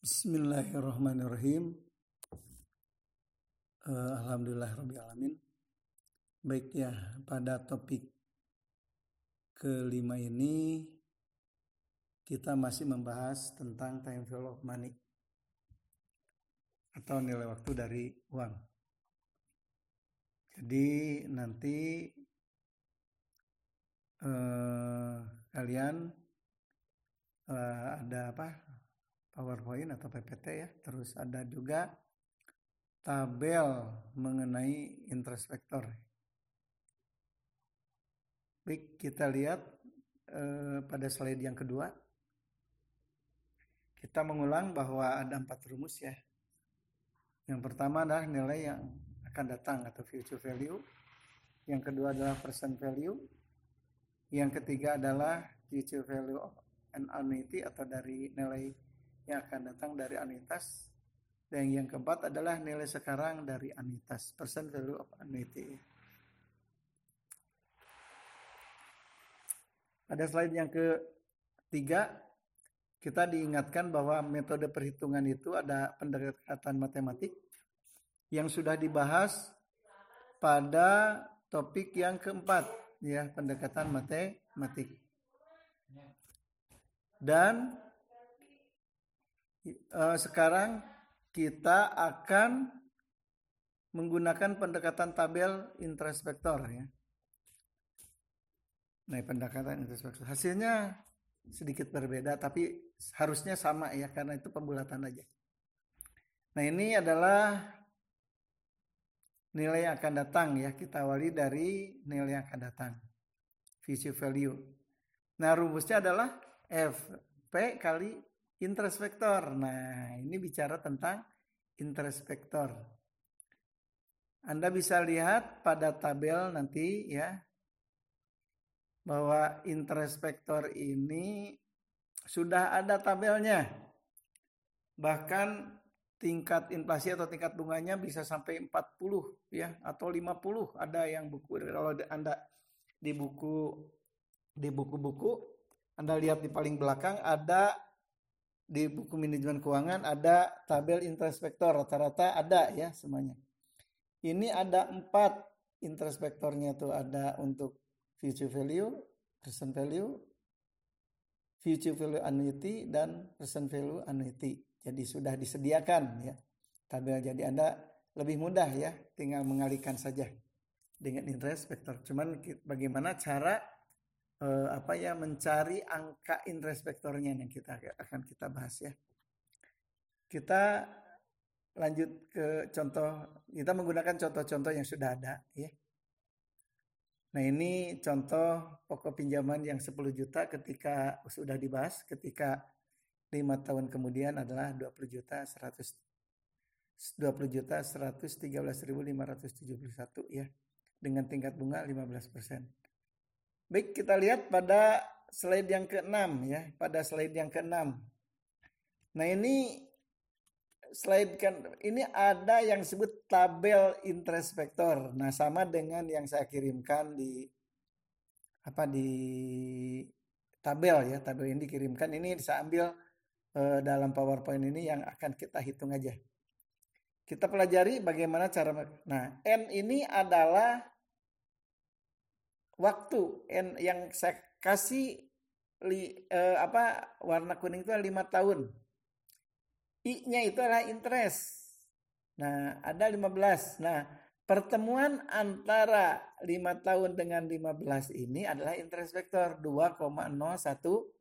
Bismillahirrahmanirrahim. Uh, Alhamdulillah Alamin. Baik ya, pada topik kelima ini kita masih membahas tentang time value of money atau nilai waktu dari uang. Jadi nanti uh, kalian uh, ada apa PowerPoint atau PPT ya. Terus ada juga tabel mengenai interest vector. Baik, kita lihat eh, pada slide yang kedua. Kita mengulang bahwa ada empat rumus ya. Yang pertama adalah nilai yang akan datang atau future value. Yang kedua adalah present value. Yang ketiga adalah future value of an annuity atau dari nilai yang akan datang dari anuitas dan yang keempat adalah nilai sekarang dari anuitas percent value of annuity pada slide yang ketiga. Kita diingatkan bahwa metode perhitungan itu ada pendekatan matematik yang sudah dibahas pada topik yang keempat ya pendekatan matematik. Dan uh, sekarang kita akan menggunakan pendekatan tabel interest vector ya. Nah, pendekatan interest vector. Hasilnya sedikit berbeda tapi harusnya sama ya karena itu pembulatan aja. Nah, ini adalah nilai yang akan datang ya. Kita awali dari nilai yang akan datang. Future value. Nah, rumusnya adalah FP kali interest vector. Nah, ini bicara tentang interest vector. Anda bisa lihat pada tabel nanti ya bahwa interest vector ini sudah ada tabelnya. Bahkan tingkat inflasi atau tingkat bunganya bisa sampai 40 ya atau 50 ada yang buku kalau Anda di buku di buku-buku Anda lihat di paling belakang ada di buku manajemen keuangan ada tabel interest vector rata-rata ada ya semuanya. Ini ada empat interest vectornya tuh ada untuk future value, present value, future value annuity dan present value annuity. Jadi sudah disediakan ya tabel jadi Anda lebih mudah ya tinggal mengalihkan saja dengan interest vector. Cuman bagaimana cara eh, apa ya mencari angka interest vektornya yang kita akan kita bahas ya. Kita lanjut ke contoh kita menggunakan contoh-contoh yang sudah ada ya. Nah ini contoh pokok pinjaman yang 10 juta ketika sudah dibahas ketika lima tahun kemudian adalah 20 juta 100 20 juta 113.571 ya dengan tingkat bunga 15 persen. Baik, kita lihat pada slide yang keenam ya, pada slide yang keenam. Nah, ini slide kan ini ada yang disebut tabel interest. Nah, sama dengan yang saya kirimkan di apa di tabel ya, tabel ini dikirimkan ini saya ambil eh, dalam PowerPoint ini yang akan kita hitung aja. Kita pelajari bagaimana cara Nah, N ini adalah waktu yang saya kasih li, eh, apa warna kuning itu lima tahun. I-nya itu adalah interest. Nah, ada 15. Nah, pertemuan antara 5 tahun dengan 15 ini adalah interest vector 2,011.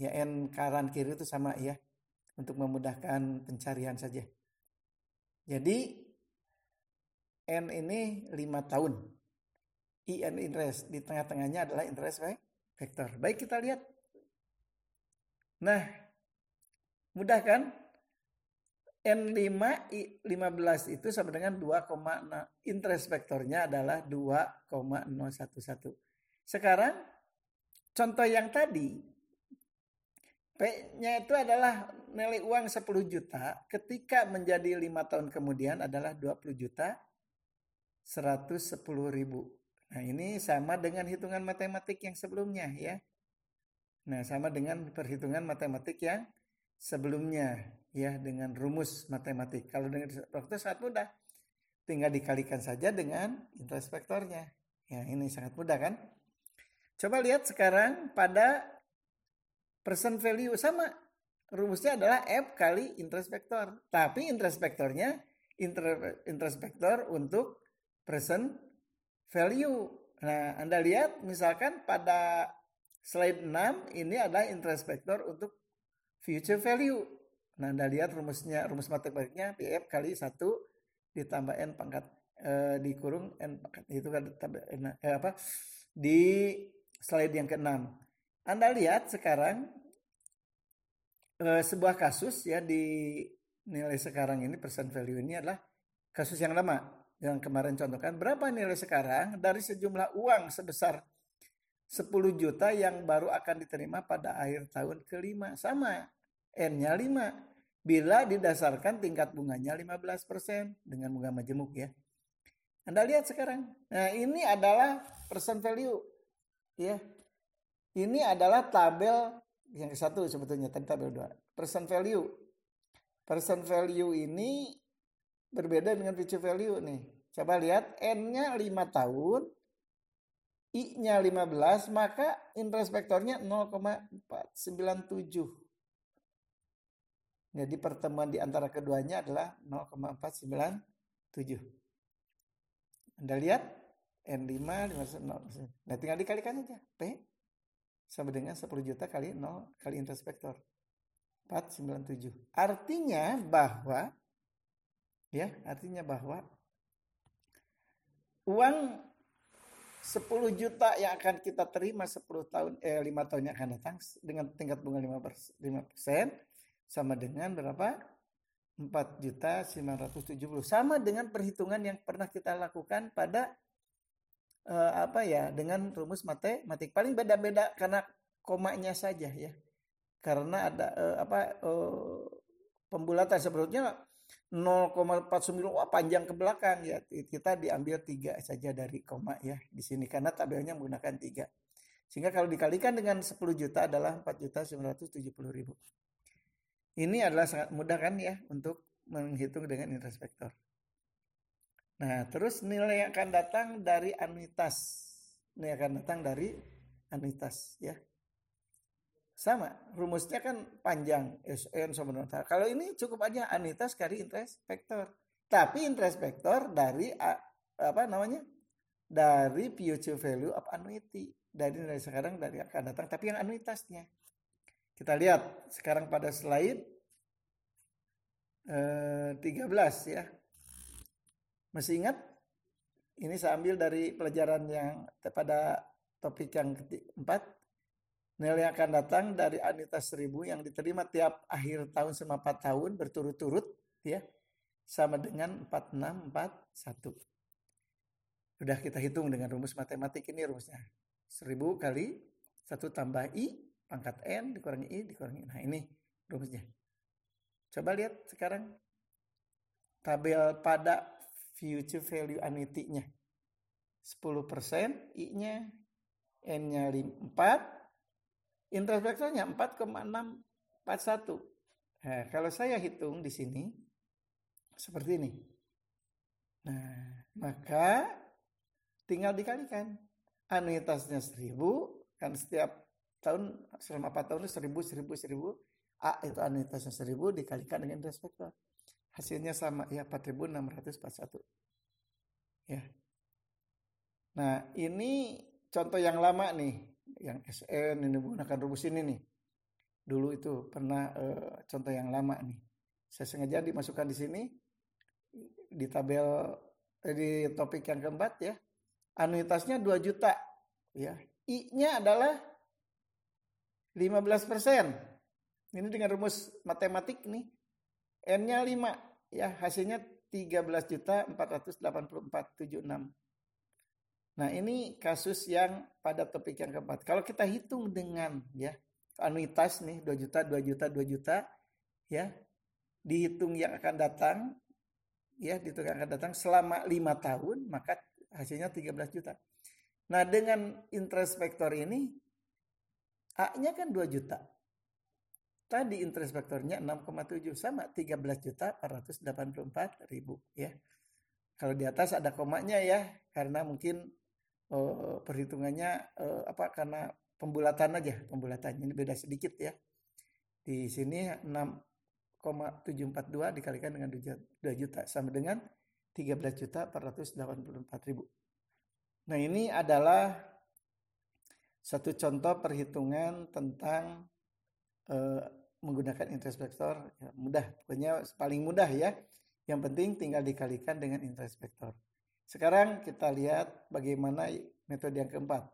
Ya, N kanan kiri itu sama ya. Untuk memudahkan pencarian saja. Jadi N ini 5 tahun. I and interest. Di tengah-tengahnya adalah interest vector. Baik kita lihat. Nah, mudah kan? N5 I 15 itu sama dengan 2, interest vektornya adalah 2,011. Sekarang contoh yang tadi P-nya itu adalah nilai uang 10 juta ketika menjadi 5 tahun kemudian adalah 20 juta 110 ribu. Nah ini sama dengan hitungan matematik yang sebelumnya ya. Nah sama dengan perhitungan matematik yang sebelumnya ya dengan rumus matematik. Kalau dengan interest sangat mudah. Tinggal dikalikan saja dengan interest vektornya. Ya, ini sangat mudah kan? Coba lihat sekarang pada percent value sama. Rumusnya adalah F kali interest vector. Tapi interest vector untuk present value. Nah, Anda lihat misalkan pada slide 6 ini adalah interest vector untuk future value. Nah, Anda lihat rumusnya, rumus matematiknya PF kali 1 ditambah N pangkat eh, dikurung N pangkat itu kan eh, apa di slide yang ke-6. Anda lihat sekarang eh, sebuah kasus ya di nilai sekarang ini percent value ini adalah kasus yang lama yang kemarin contohkan berapa nilai sekarang dari sejumlah uang sebesar 10 juta yang baru akan diterima pada akhir tahun kelima sama N-nya 5 bila didasarkan tingkat bunganya 15% dengan bunga majemuk ya. Anda lihat sekarang. Nah, ini adalah percent value ya. Ini adalah tabel yang satu sebetulnya tadi tabel dua. Percent value. Percent value ini berbeda dengan future value nih. Coba lihat N-nya 5 tahun, I-nya 15, maka interest vektornya 0,497. Jadi pertemuan di antara keduanya adalah 0,497. Anda lihat N5 5 Nah tinggal dikalikan aja. P sama dengan 10 juta kali 0 kali interest vector. 497. Artinya bahwa ya, artinya bahwa uang 10 juta yang akan kita terima 10 tahun eh 5 tahun yang akan datang dengan tingkat bunga 5 persen sama dengan berapa? 4 juta 970 sama dengan perhitungan yang pernah kita lakukan pada uh, apa ya dengan rumus matematik. Paling beda-beda karena komanya saja ya. Karena ada uh, apa uh, pembulatan. Sebelumnya 0,49 wah panjang ke belakang. Ya kita diambil tiga saja dari koma ya di sini. Karena tabelnya menggunakan tiga. Sehingga kalau dikalikan dengan 10 juta adalah 4 juta 970 ribu. Ini adalah sangat mudah kan ya untuk menghitung dengan interest vector Nah, terus nilai yang akan datang dari anuitas. Nilai akan datang dari anuitas ya. Sama, rumusnya kan panjang SN sama nota. Kalau ini cukup aja anuitas kali interest vector. Tapi interest vector dari apa namanya? Dari future value of annuity. Dari nilai sekarang dari akan datang tapi yang anuitasnya. Kita lihat sekarang pada slide eh, 13 ya. Masih ingat? Ini saya ambil dari pelajaran yang pada topik yang keempat. Nilai akan datang dari anuitas seribu yang diterima tiap akhir tahun selama 4 tahun berturut-turut ya sama dengan 4641. Sudah kita hitung dengan rumus matematik ini rumusnya. 1000 kali 1 tambah I pangkat N dikurangi I dikurangi Nah ini rumusnya. Coba lihat sekarang tabel pada future value annuity-nya. 10% I-nya, N-nya 4, interest vectornya 4,641. Nah, kalau saya hitung di sini seperti ini. Nah, maka tinggal dikalikan. Anuitasnya 1000 kan setiap tahun selama 4 tahun 1000 1000 1000 A itu anuitasnya 1000 dikalikan dengan interest vector hasilnya sama ya 4641 ya nah ini contoh yang lama nih yang SN ini menggunakan rumus ini nih. Dulu itu pernah uh, contoh yang lama nih. Saya sengaja dimasukkan di sini di tabel eh, di topik yang keempat ya. Anuitasnya 2 juta ya. I-nya adalah 15 persen. Ini dengan rumus matematik nih. N-nya 5 ya. Hasilnya 13 juta 484,76. Nah, ini kasus yang pada topik yang keempat. Kalau kita hitung dengan ya anuitas nih 2 juta, 2 juta, 2 juta ya. Dihitung yang akan datang ya, dihitung yang akan datang selama 5 tahun maka hasilnya 13 juta. Nah, dengan interest vector ini A-nya kan 2 juta. Tadi interest faktornya 6,7 sama 13 juta 484 ribu ya. Kalau di atas ada komanya ya karena mungkin uh, perhitungannya uh, apa karena pembulatan aja pembulatan. Ini beda sedikit ya. Di sini 6,742 dikalikan dengan 2 juta sama dengan 13 juta 484 ribu. Nah ini adalah satu contoh perhitungan tentang uh, menggunakan interest vector. Ya, mudah. Pokoknya paling mudah ya. Yang penting tinggal dikalikan dengan interest vector sekarang kita lihat bagaimana metode yang keempat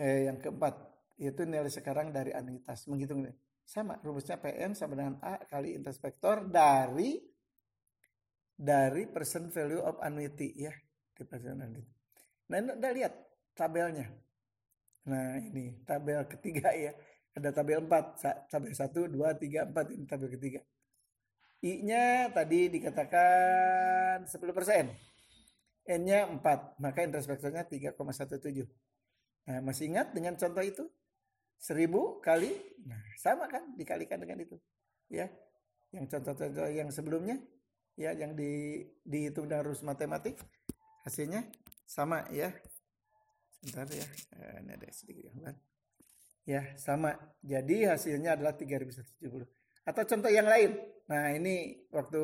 eh, yang keempat yaitu nilai sekarang dari anuitas menghitung sama rumusnya PN sama dengan A kali interest dari dari percent value of annuity ya di percent annuity nah udah lihat tabelnya Nah ini tabel ketiga ya. Ada tabel 4. Tabel 1, 2, 3, 4. Ini tabel ketiga. I-nya tadi dikatakan 10%. N-nya 4. Maka interest factor-nya 3,17. Nah masih ingat dengan contoh itu? 1000 kali. Nah sama kan dikalikan dengan itu. Ya. Yang contoh-contoh yang sebelumnya. Ya yang di, dihitung dengan rumus matematik. Hasilnya sama ya. Sebentar ya, eh, ini ada sedikit gambar. Ya, sama. Jadi hasilnya adalah 3170. Atau contoh yang lain. Nah, ini waktu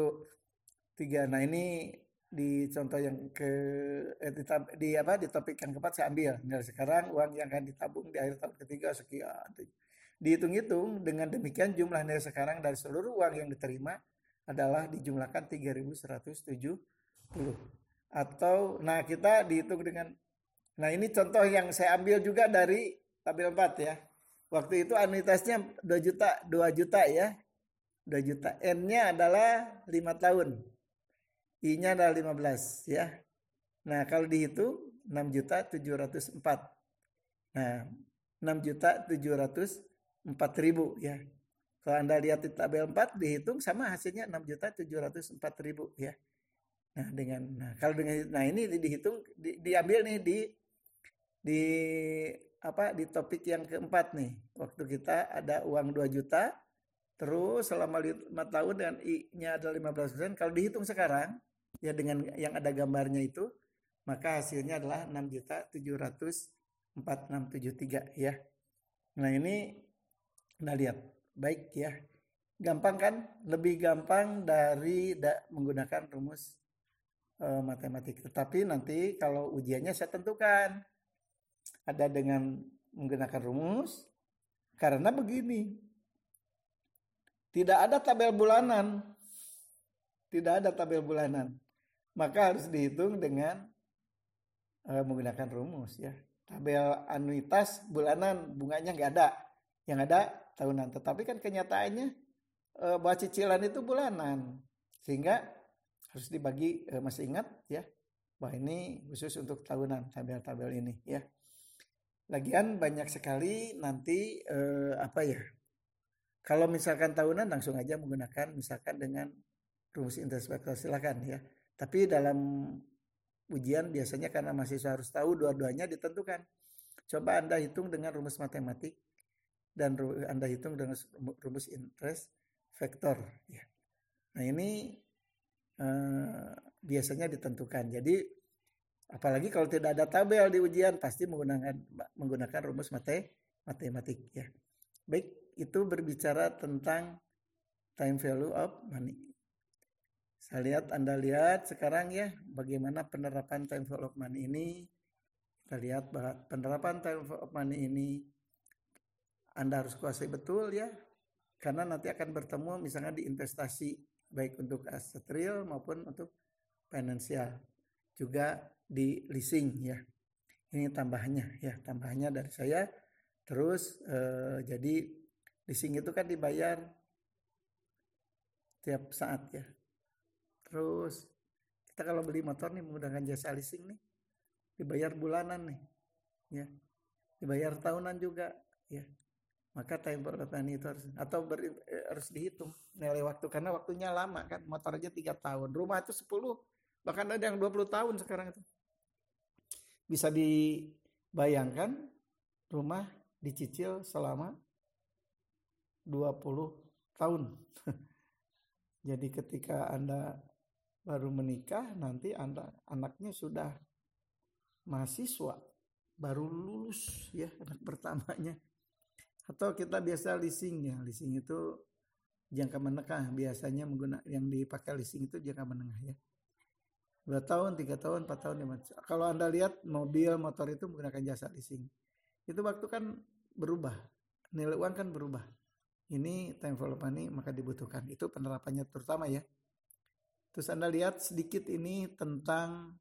tiga. Nah, ini di contoh yang ke eh, di, di apa di topik yang keempat saya ambil. Nah, sekarang uang yang akan ditabung di akhir tahun ketiga sekian. Dihitung-hitung dengan demikian jumlah nilai sekarang dari seluruh uang yang diterima adalah dijumlahkan 3170 atau nah kita dihitung dengan Nah ini contoh yang saya ambil juga dari tabel 4 ya. Waktu itu anuitasnya 2 juta, 2 juta ya. 2 juta. N-nya adalah 5 tahun. I-nya adalah 15 ya. Nah kalau dihitung 6 juta 704. Nah 6 juta 704 ribu ya. Kalau Anda lihat di tabel 4 dihitung sama hasilnya 6 juta 704 ribu ya. Nah dengan nah kalau dengan nah ini dihitung di, diambil nih di di apa di topik yang keempat nih waktu kita ada uang 2 juta terus selama lima tahun dan i-nya adalah 15 persen kalau dihitung sekarang ya dengan yang ada gambarnya itu maka hasilnya adalah 6 juta 700 ya. Nah ini nah lihat. Baik ya. Gampang kan? Lebih gampang dari da, menggunakan rumus uh, matematik. Tetapi nanti kalau ujiannya saya tentukan. Ada dengan menggunakan rumus karena begini. Tidak ada tabel bulanan. Tidak ada tabel bulanan maka harus dihitung dengan uh, menggunakan rumus ya. Tabel anuitas bulanan bunganya nggak ada. Yang ada tahunan. Tetapi kan kenyataannya uh, bahwa cicilan itu bulanan. Sehingga harus dibagi uh, masih ingat ya bahwa ini khusus untuk tahunan tabel-tabel ini ya. Lagian banyak sekali nanti eh, apa ya? Kalau misalkan tahunan langsung aja menggunakan misalkan dengan rumus interspektor silakan ya. Tapi dalam ujian biasanya karena mahasiswa harus tahu dua-duanya ditentukan. Coba Anda hitung dengan rumus matematik dan Anda hitung dengan rumus interest vektor ya. Nah, ini eh, biasanya ditentukan. Jadi Apalagi kalau tidak ada tabel di ujian pasti menggunakan menggunakan rumus mate, matematik ya. Baik, itu berbicara tentang time value of money. Saya lihat Anda lihat sekarang ya bagaimana penerapan time value of money ini. Kita lihat penerapan time value of money ini Anda harus kuasai betul ya. Karena nanti akan bertemu misalnya di investasi baik untuk aset real maupun untuk finansial. Juga di leasing ya. Ini tambahannya ya, tambahannya dari saya. Terus eh, jadi leasing itu kan dibayar tiap saat ya. Terus kita kalau beli motor nih menggunakan jasa leasing nih dibayar bulanan nih ya. Dibayar tahunan juga ya. Maka time berlapan itu harus atau ber, eh, harus dihitung nilai waktu karena waktunya lama kan motor aja tiga tahun rumah itu 10 bahkan ada yang 20 tahun sekarang itu bisa dibayangkan, rumah dicicil selama 20 tahun. Jadi ketika Anda baru menikah nanti Anda anaknya sudah mahasiswa baru lulus ya anak pertamanya. Atau kita biasa leasing ya leasing itu jangka menengah biasanya menggunakan yang dipakai leasing itu jangka menengah ya. Dua tahun tiga tahun empat tahun lima kalau anda lihat mobil motor itu menggunakan jasa leasing. Itu waktu kan berubah nilai uang kan berubah. Ini time follow money maka dibutuhkan. Itu penerapannya terutama ya terus anda lihat sedikit ini tentang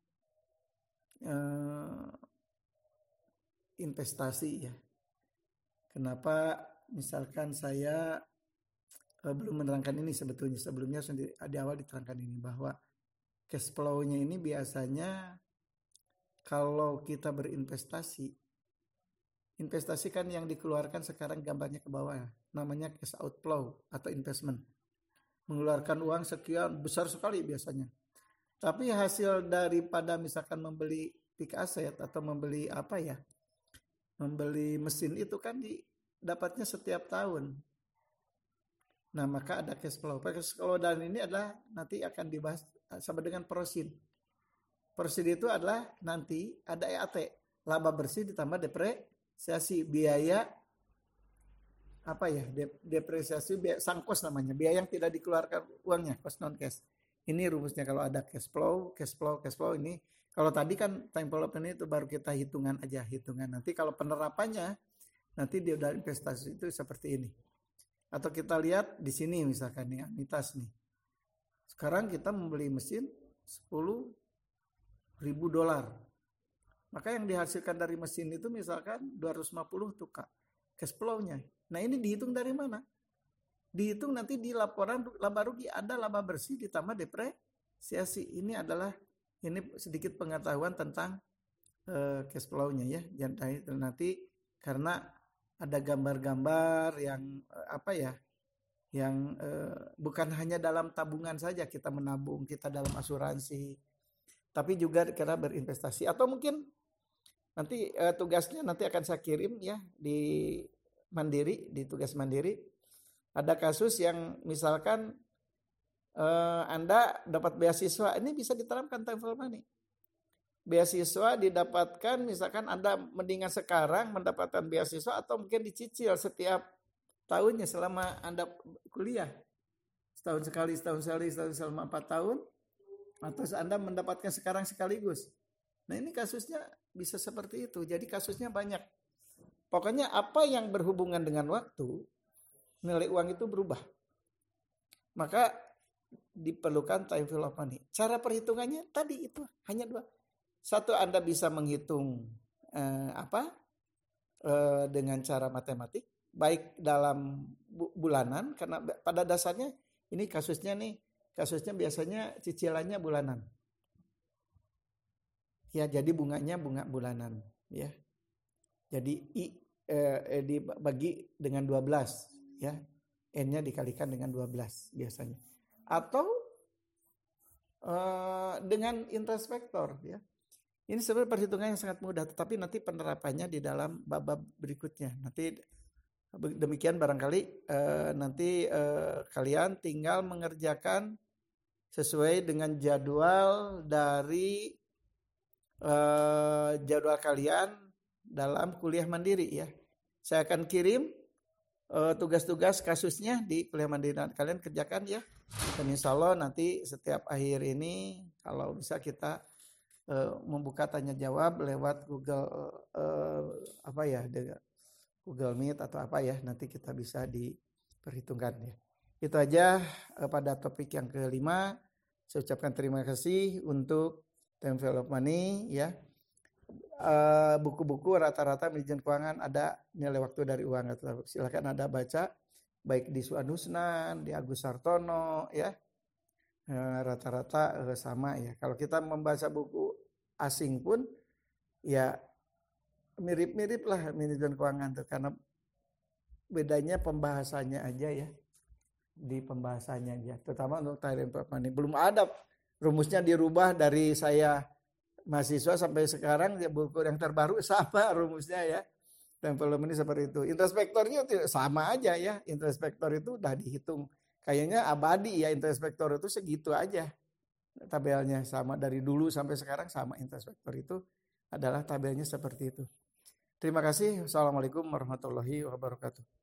uh, investasi ya. Kenapa misalkan saya uh, belum menerangkan ini sebetulnya. Sebelumnya sendiri di awal diterangkan ini bahwa cash flow-nya ini biasanya kalau kita berinvestasi investasi kan yang dikeluarkan sekarang gambarnya ke bawah ya. namanya cash outflow atau investment mengeluarkan uang sekian besar sekali biasanya. Tapi hasil daripada misalkan membeli pick asset atau membeli apa ya membeli mesin itu kan didapatnya setiap tahun. Nah maka ada cash flow. Cash flow dan ini adalah nanti akan dibahas sama dengan prosin prosin itu adalah nanti ada EAT laba bersih ditambah depre depresiasi biaya apa ya depresiasi biaya sangkos namanya biaya yang tidak dikeluarkan uangnya cost non cash. Ini rumusnya kalau ada cash flow cash flow cash flow ini kalau tadi kan time development itu baru kita hitungan aja hitungan. Nanti kalau penerapannya nanti dia udah investasi itu seperti ini. Atau kita lihat di sini misalkan nih anitas nih. Sekarang kita membeli mesin 10 ribu dolar. Maka yang dihasilkan dari mesin itu misalkan 250 tuh kak cash flow-nya. Nah ini dihitung dari mana? Dihitung nanti di laporan laba rugi ada laba bersih ditambah depresiasi. Ini adalah ini sedikit pengetahuan tentang uh, cash flow-nya ya. Jangan nanti karena ada gambar-gambar yang uh, apa ya? yang uh, bukan hanya dalam tabungan saja kita menabung, kita dalam asuransi, tapi juga karena berinvestasi atau mungkin Nanti uh, tugasnya nanti akan saya kirim ya di mandiri, di tugas mandiri. Ada kasus yang misalkan uh, Anda dapat beasiswa, ini bisa diterapkan for money. Beasiswa didapatkan misalkan Anda mendingan sekarang mendapatkan beasiswa atau mungkin dicicil setiap tahunnya selama Anda kuliah. Setahun sekali, setahun sekali, setahun selama empat tahun. Atau Anda mendapatkan sekarang sekaligus. Nah ini kasusnya bisa seperti itu. Jadi kasusnya banyak. Pokoknya apa yang berhubungan dengan waktu, nilai uang itu berubah. Maka diperlukan time value of money. Cara perhitungannya tadi itu hanya dua. Satu Anda bisa menghitung eh, apa eh, dengan cara matematik, baik dalam bu bulanan karena pada dasarnya ini kasusnya nih kasusnya biasanya cicilannya bulanan ya jadi bunganya bunga bulanan ya. Jadi i eh, dibagi dengan 12 ya. N-nya dikalikan dengan 12 biasanya. Atau eh, dengan interest factor ya. Ini sebenarnya perhitungan yang sangat mudah tetapi nanti penerapannya di dalam bab-bab berikutnya. Nanti demikian barangkali eh, nanti eh, kalian tinggal mengerjakan sesuai dengan jadwal dari uh, jadwal kalian dalam kuliah mandiri ya. Saya akan kirim uh, tugas-tugas kasusnya di kuliah mandiri dan kalian kerjakan ya. Dan insya Allah nanti setiap akhir ini kalau bisa kita uh, membuka tanya jawab lewat Google uh, apa ya Google Meet atau apa ya nanti kita bisa diperhitungkan ya. Itu aja uh, pada topik yang kelima. Saya ucapkan terima kasih untuk envelope money ya. Eh, buku-buku rata-rata manajemen keuangan ada nilai waktu dari uang. Silakan ada baca baik di Suanusnan di Agus Sartono ya. Eh, rata-rata uh, sama ya. Kalau kita membaca buku asing pun ya mirip-mirip lah manajemen keuangan tuh karena bedanya pembahasannya aja ya. Di pembahasannya aja terutama untuk Thailand Money. Belum ada rumusnya dirubah dari saya mahasiswa sampai sekarang ya buku yang terbaru sama rumusnya ya Dan volume ini seperti itu. Introspektornya sama aja ya. Introspektor itu udah dihitung. Kayaknya abadi ya introspektor itu segitu aja. Tabelnya sama dari dulu sampai sekarang sama introspektor itu adalah tabelnya seperti itu. Terima kasih. Assalamualaikum warahmatullahi wabarakatuh.